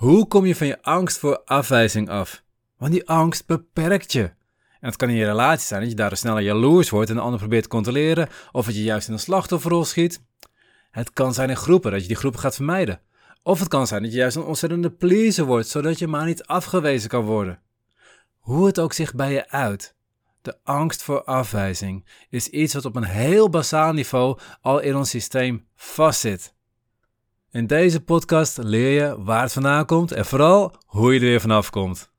Hoe kom je van je angst voor afwijzing af? Want die angst beperkt je. En het kan in je relatie zijn dat je daardoor sneller jaloers wordt en de ander probeert te controleren, of dat je juist in een slachtofferrol schiet. Het kan zijn in groepen dat je die groepen gaat vermijden. Of het kan zijn dat je juist een ontzettende pleaser wordt, zodat je maar niet afgewezen kan worden. Hoe het ook zich bij je uit. De angst voor afwijzing is iets wat op een heel basaal niveau al in ons systeem vastzit. In deze podcast leer je waar het vandaan komt en vooral hoe je er weer vanaf komt.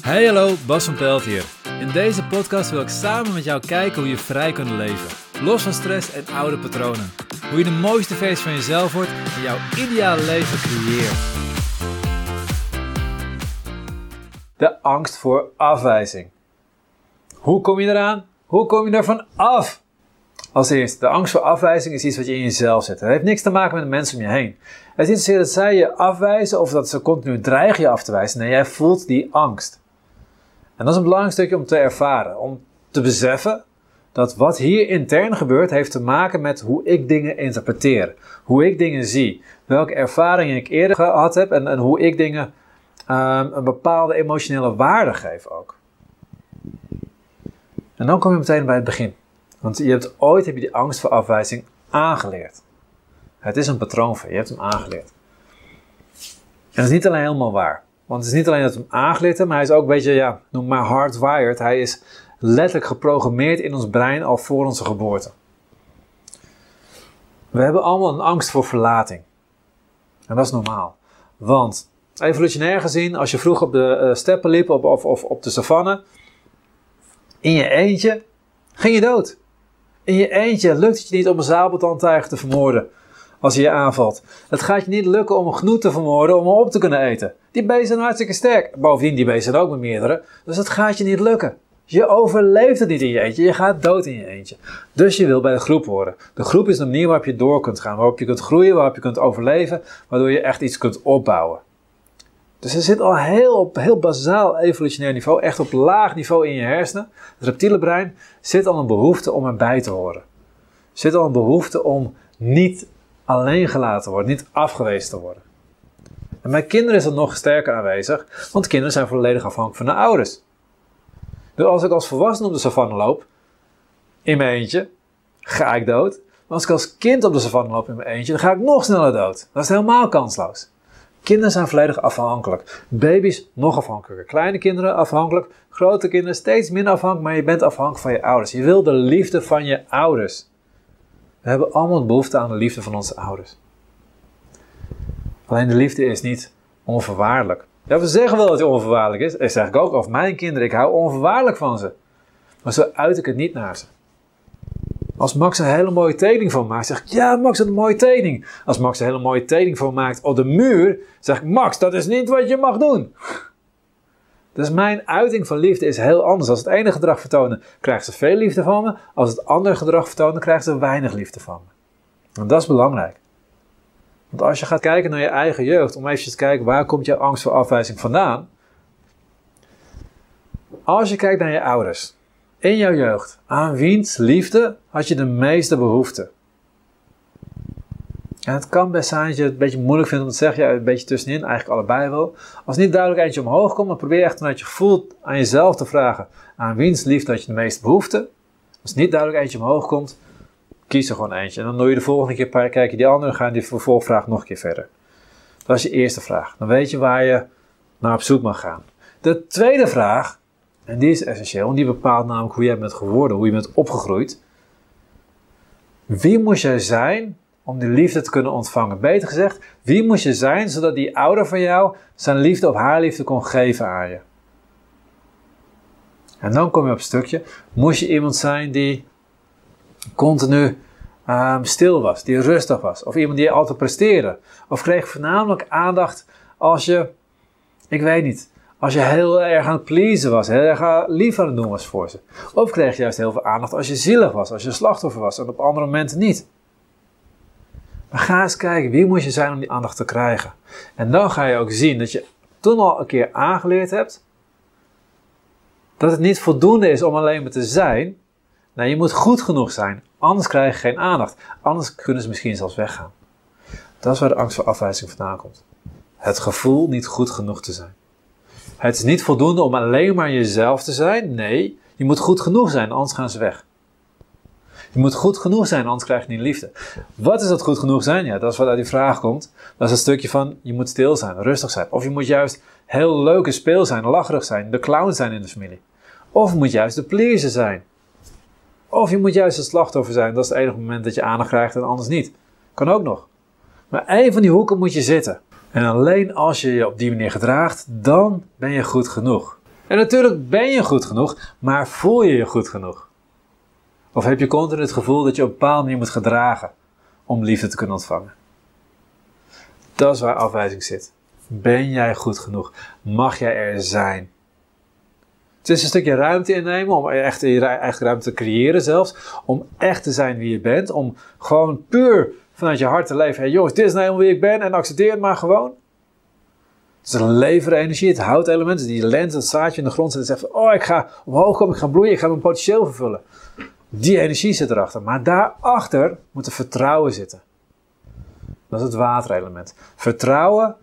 Hey hallo, Bas van Pelt hier. In deze podcast wil ik samen met jou kijken hoe je vrij kunt leven. Los van stress en oude patronen. Hoe je de mooiste versie van jezelf wordt en jouw ideale leven creëert. De angst voor afwijzing. Hoe kom je eraan? Hoe kom je ervan af? Als eerste, de angst voor afwijzing is iets wat je in jezelf zet. Het heeft niks te maken met de mensen om je heen. Het is niet dat zij je afwijzen of dat ze continu dreigen je af te wijzen. Nee, jij voelt die angst. En dat is een belangrijk stukje om te ervaren. Om te beseffen dat wat hier intern gebeurt, heeft te maken met hoe ik dingen interpreteer. Hoe ik dingen zie. Welke ervaringen ik eerder gehad heb en, en hoe ik dingen um, een bepaalde emotionele waarde geef ook. En dan kom je meteen bij het begin. Want je hebt ooit heb je die angst voor afwijzing aangeleerd. Het is een patroon je, hebt hem aangeleerd. En dat is niet alleen helemaal waar. Want het is niet alleen dat we hem aangeleerd hebben, maar hij is ook een beetje, ja, noem maar hardwired. Hij is letterlijk geprogrammeerd in ons brein al voor onze geboorte. We hebben allemaal een angst voor verlating. En dat is normaal. Want, evolutionair gezien, als je vroeg op de uh, steppen liep of, of op de savanne, in je eentje, ging je dood. In je eentje lukt het je niet om een zabeltandtijger te vermoorden als hij je aanvalt. Het gaat je niet lukken om een genoet te vermoorden om hem op te kunnen eten. Die beesten zijn hartstikke sterk. Bovendien, die beesten ook met meerdere. Dus het gaat je niet lukken. Je overleeft het niet in je eentje. Je gaat dood in je eentje. Dus je wil bij de groep horen. De groep is een manier waarop je door kunt gaan. Waarop je kunt groeien, waarop je kunt overleven. Waardoor je echt iets kunt opbouwen. Dus er zit al heel op heel bazaal evolutionair niveau, echt op laag niveau in je hersenen, het reptiele brein, zit al een behoefte om erbij te horen. Zit al een behoefte om niet alleen gelaten te worden, niet afgewezen te worden. En bij kinderen is dat nog sterker aanwezig, want kinderen zijn volledig afhankelijk van de ouders. Dus als ik als volwassene op de savanne loop, in mijn eentje, ga ik dood. Maar als ik als kind op de savanne loop in mijn eentje, dan ga ik nog sneller dood. Dat is helemaal kansloos. Kinderen zijn volledig afhankelijk. Baby's nog afhankelijker. Kleine kinderen afhankelijk. Grote kinderen steeds minder afhankelijk, maar je bent afhankelijk van je ouders. Je wil de liefde van je ouders. We hebben allemaal behoefte aan de liefde van onze ouders. Alleen de liefde is niet onvoorwaardelijk. Ja, we zeggen wel dat het onvoorwaardelijk is. Dat zeg ik ook over mijn kinderen. Ik hou onvoorwaardelijk van ze. Maar zo uit ik het niet naar ze. Als Max een hele mooie tekening van maakt, zeg ik, ja Max, dat een mooie tekening. Als Max een hele mooie tekening van maakt op de muur, zeg ik, Max, dat is niet wat je mag doen. Dus mijn uiting van liefde is heel anders. Als het ene gedrag vertonen, krijgt ze veel liefde van me. Als het andere gedrag vertonen, krijgt ze weinig liefde van me. En dat is belangrijk. Want als je gaat kijken naar je eigen jeugd, om even te kijken waar komt jouw angst voor afwijzing vandaan. Als je kijkt naar je ouders, in jouw jeugd, aan wiens liefde had je de meeste behoefte? En het kan best zijn dat je het een beetje moeilijk vindt om te zeggen, ja, een beetje tussenin, eigenlijk allebei wel. Als niet duidelijk eentje omhoog komt, dan probeer echt vanuit je gevoel aan jezelf te vragen, aan wiens liefde had je de meeste behoefte? Als niet duidelijk eentje omhoog komt, kies er gewoon eentje. En dan doe je de volgende keer, kijk je die andere, ga je die vervolgvraag nog een keer verder. Dat is je eerste vraag. Dan weet je waar je naar op zoek mag gaan. De tweede vraag en die is essentieel, want die bepaalt namelijk hoe jij bent geworden, hoe je bent opgegroeid. Wie moest jij zijn om die liefde te kunnen ontvangen? Beter gezegd, wie moest je zijn zodat die ouder van jou zijn liefde of haar liefde kon geven aan je? En dan kom je op een stukje, moest je iemand zijn die continu um, stil was, die rustig was, of iemand die altijd presteerde, of kreeg voornamelijk aandacht als je, ik weet niet, als je heel erg aan het pleasen was, heel erg lief aan het doen was voor ze. Of kreeg je juist heel veel aandacht als je zielig was, als je slachtoffer was en op andere momenten niet. Maar ga eens kijken, wie moet je zijn om die aandacht te krijgen? En dan ga je ook zien dat je toen al een keer aangeleerd hebt dat het niet voldoende is om alleen maar te zijn. Nee, je moet goed genoeg zijn, anders krijg je geen aandacht. Anders kunnen ze misschien zelfs weggaan. Dat is waar de angst voor afwijzing vandaan komt. Het gevoel niet goed genoeg te zijn. Het is niet voldoende om alleen maar jezelf te zijn. Nee, je moet goed genoeg zijn, anders gaan ze weg. Je moet goed genoeg zijn, anders krijg je niet liefde. Wat is dat goed genoeg zijn? Ja, dat is wat uit die vraag komt. Dat is een stukje van je moet stil zijn, rustig zijn. Of je moet juist heel leuk en speel zijn, lacherig zijn, de clown zijn in de familie. Of je moet juist de pleaser zijn. Of je moet juist het slachtoffer zijn. Dat is het enige moment dat je aandacht krijgt en anders niet. Kan ook nog. Maar één van die hoeken moet je zitten. En alleen als je je op die manier gedraagt, dan ben je goed genoeg. En natuurlijk ben je goed genoeg, maar voel je je goed genoeg? Of heb je continu het gevoel dat je op een bepaalde manier moet gedragen om liefde te kunnen ontvangen? Dat is waar afwijzing zit. Ben jij goed genoeg? Mag jij er zijn? Het is een stukje ruimte innemen om echt je eigen ruimte te creëren zelfs. Om echt te zijn wie je bent. Om gewoon puur vanuit je hart te leven. Hey jongens, dit is nou helemaal wie ik ben en accepteer het maar gewoon. Het is een leverenergie, het houtelement, die lens, het zaadje in de grond zit en zegt: Oh, ik ga omhoog komen, ik ga bloeien, ik ga mijn potentieel vervullen. Die energie zit erachter. Maar daarachter moet er vertrouwen zitten. Dat is het waterelement. Vertrouwen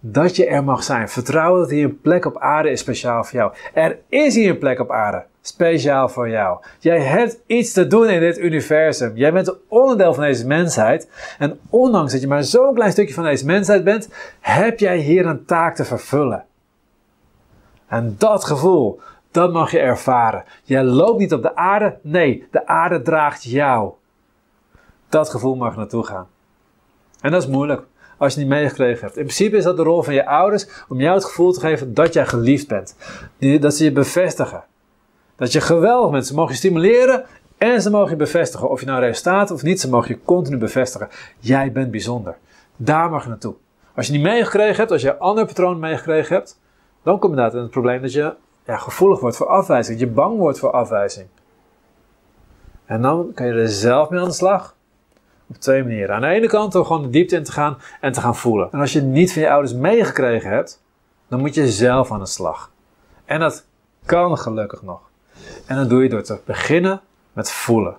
dat je er mag zijn. Vertrouwen dat hier een plek op aarde is speciaal voor jou. Er is hier een plek op aarde speciaal voor jou. Jij hebt iets te doen in dit universum. Jij bent onderdeel van deze mensheid. En ondanks dat je maar zo'n klein stukje van deze mensheid bent, heb jij hier een taak te vervullen. En dat gevoel, dat mag je ervaren. Jij loopt niet op de aarde, nee, de aarde draagt jou. Dat gevoel mag naartoe gaan. En dat is moeilijk als je niet meegekregen hebt. In principe is dat de rol van je ouders om jou het gevoel te geven dat jij geliefd bent. Dat ze je bevestigen. Dat je geweldig bent. Ze mogen je stimuleren en ze mogen je bevestigen. Of je nou resultaat of niet, ze mogen je continu bevestigen. Jij bent bijzonder. Daar mag je naartoe. Als je niet meegekregen hebt, als je ander patroon meegekregen hebt, dan kom je inderdaad in het probleem dat je ja, gevoelig wordt voor afwijzing. Dat je bang wordt voor afwijzing. En dan kan je er zelf mee aan de slag. Op twee manieren. Aan de ene kant door gewoon de diepte in te gaan en te gaan voelen. En als je niet van je ouders meegekregen hebt, dan moet je zelf aan de slag. En dat kan gelukkig nog. En dat doe je door te beginnen met voelen.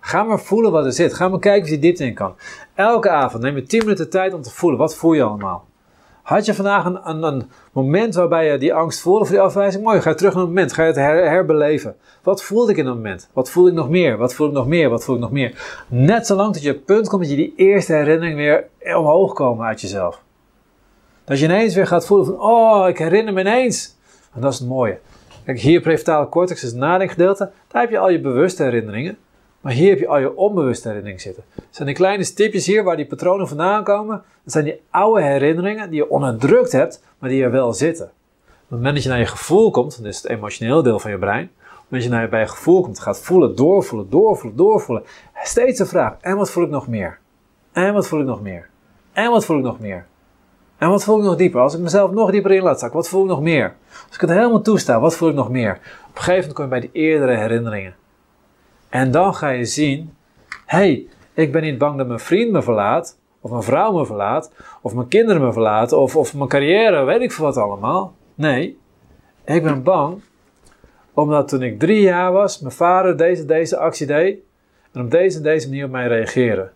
Ga maar voelen wat er zit. Ga maar kijken of je diepte in kan. Elke avond neem je 10 minuten tijd om te voelen. Wat voel je allemaal? Had je vandaag een, een, moment waarbij je die angst voelde voor die afwijzing? Mooi, ga je terug naar het moment. Ga je het herbeleven. Wat voelde ik in dat moment? Wat voel ik nog meer? Wat voel ik nog meer? Wat voel ik nog meer? Net zolang dat je op het punt komt dat je die eerste herinnering weer omhoog komen uit jezelf. Dat je ineens weer gaat voelen van, oh, ik herinner me ineens. En dat is het mooie. Kijk, hier prefrontale cortex is het nadenkgedeelte. Daar heb je al je bewuste herinneringen. Maar hier heb je al je onbewuste herinneringen zitten. Het zijn die kleine stipjes hier waar die patronen vandaan komen. Dat zijn die oude herinneringen die je onderdrukt hebt, maar die er wel zitten. Op het moment dat je naar je gevoel komt, dan is het emotioneel deel van je brein. Dat je naar je, bij je gevoel komt, gaat voelen, doorvoelen, doorvoelen, doorvoelen. Steeds de vraag, en wat voel ik nog meer? En wat voel ik nog meer? En wat voel ik nog meer? En wat voel ik nog dieper? Als ik mezelf nog dieper in laat zakken, wat voel ik nog meer? Als ik het helemaal toesta, wat voel ik nog meer? Op een gegeven moment kom je bij die eerdere herinneringen. En dan ga je zien, hey, ik ben niet bang dat mijn vriend me verlaat, of mijn vrouw me verlaat, of mijn kinderen me verlaten, of, of mijn carrière, weet ik veel wat allemaal. Nee, ik ben bang omdat toen ik drie jaar was, mijn vader deze, deze actie deed en op deze en deze manier op mij reageerde.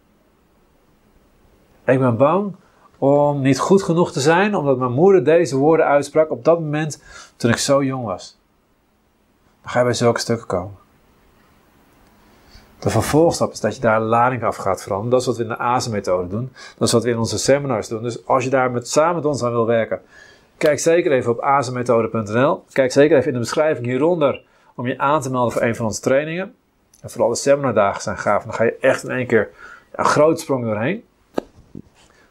Ik ben bang om niet goed genoeg te zijn, omdat mijn moeder deze woorden uitsprak op dat moment toen ik zo jong was. Dan ga je bij zulke stukken komen. De vervolgstap is dat je daar lading af gaat veranderen. Dat is wat we in de ASE-methode doen. Dat is wat we in onze seminars doen. Dus als je daar met, samen met ons aan wil werken, kijk zeker even op asemethode.nl. Kijk zeker even in de beschrijving hieronder om je aan te melden voor een van onze trainingen. En vooral de seminardagen zijn gaaf. Dan ga je echt in één keer een grote sprong doorheen.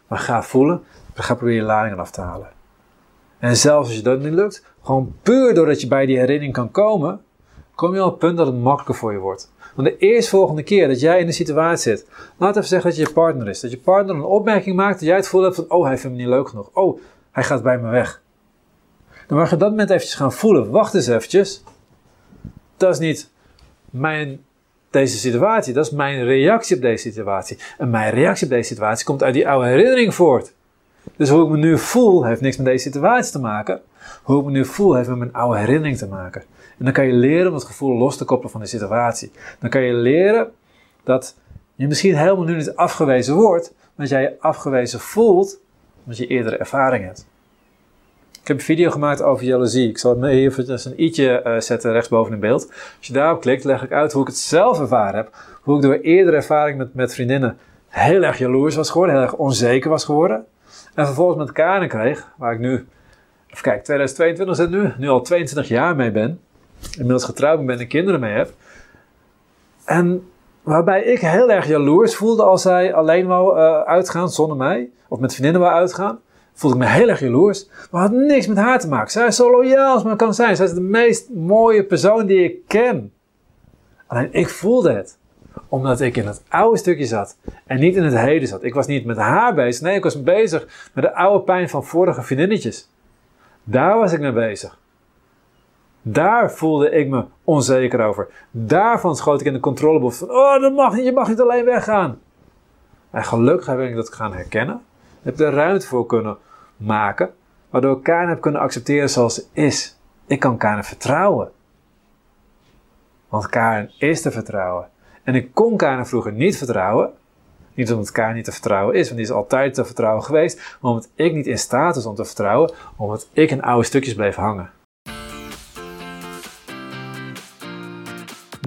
Maar ga voelen, ga proberen je ladingen af te halen. En zelfs als je dat niet lukt, gewoon puur doordat je bij die herinnering kan komen, kom je op het punt dat het makkelijker voor je wordt. Want de eerstvolgende keer dat jij in een situatie zit, laat even zeggen dat je je partner is. Dat je partner een opmerking maakt dat jij het gevoel hebt van, oh hij vindt me niet leuk genoeg. Oh, hij gaat bij me weg. Dan mag je dat moment eventjes gaan voelen, wacht eens eventjes. Dat is niet mijn deze situatie. Dat is mijn reactie op deze situatie. En mijn reactie op deze situatie komt uit die oude herinnering voort. Dus hoe ik me nu voel, heeft niks met deze situatie te maken. Hoe ik me nu voel, heeft met mijn oude herinnering te maken. En dan kan je leren om het gevoel los te koppelen van de situatie. Dan kan je leren dat je misschien helemaal nu niet afgewezen wordt, omdat jij je afgewezen voelt, omdat je eerdere ervaring hebt. Ik heb een video gemaakt over jaloezie. Ik zal het even een i'tje uh, zetten rechtsboven in beeld. Als je daarop klikt, leg ik uit hoe ik het zelf ervaren heb. Hoe ik door eerdere ervaring met, met vriendinnen heel erg jaloers was geworden, heel erg onzeker was geworden. En vervolgens met Karen kreeg, waar ik nu, even kijken, 2022 zit nu, nu al 22 jaar mee ben. Inmiddels getrouwd ben en kinderen mee heb. En waarbij ik heel erg jaloers voelde als zij alleen wou uh, uitgaan zonder mij, of met vriendinnen wou uitgaan voelde ik me heel erg jaloers. Maar had niks met haar te maken. Zij is zo loyaal als men kan zijn. Zij is de meest mooie persoon die ik ken. Alleen ik voelde het. Omdat ik in het oude stukje zat. En niet in het heden zat. Ik was niet met haar bezig. Nee, ik was bezig met de oude pijn van vorige vriendinnetjes. Daar was ik mee bezig. Daar voelde ik me onzeker over. Daarvan schoot ik in de controlebox van, oh, dat mag niet, je mag niet alleen weggaan. En gelukkig heb ik dat gaan herkennen. Heb er ruimte voor kunnen maken, waardoor ik Karen heb kunnen accepteren zoals ze is. Ik kan Karen vertrouwen. Want Karen is te vertrouwen. En ik kon Karen vroeger niet vertrouwen. Niet omdat Karen niet te vertrouwen is, want die is altijd te vertrouwen geweest. Maar omdat ik niet in staat was om te vertrouwen, omdat ik in oude stukjes bleef hangen.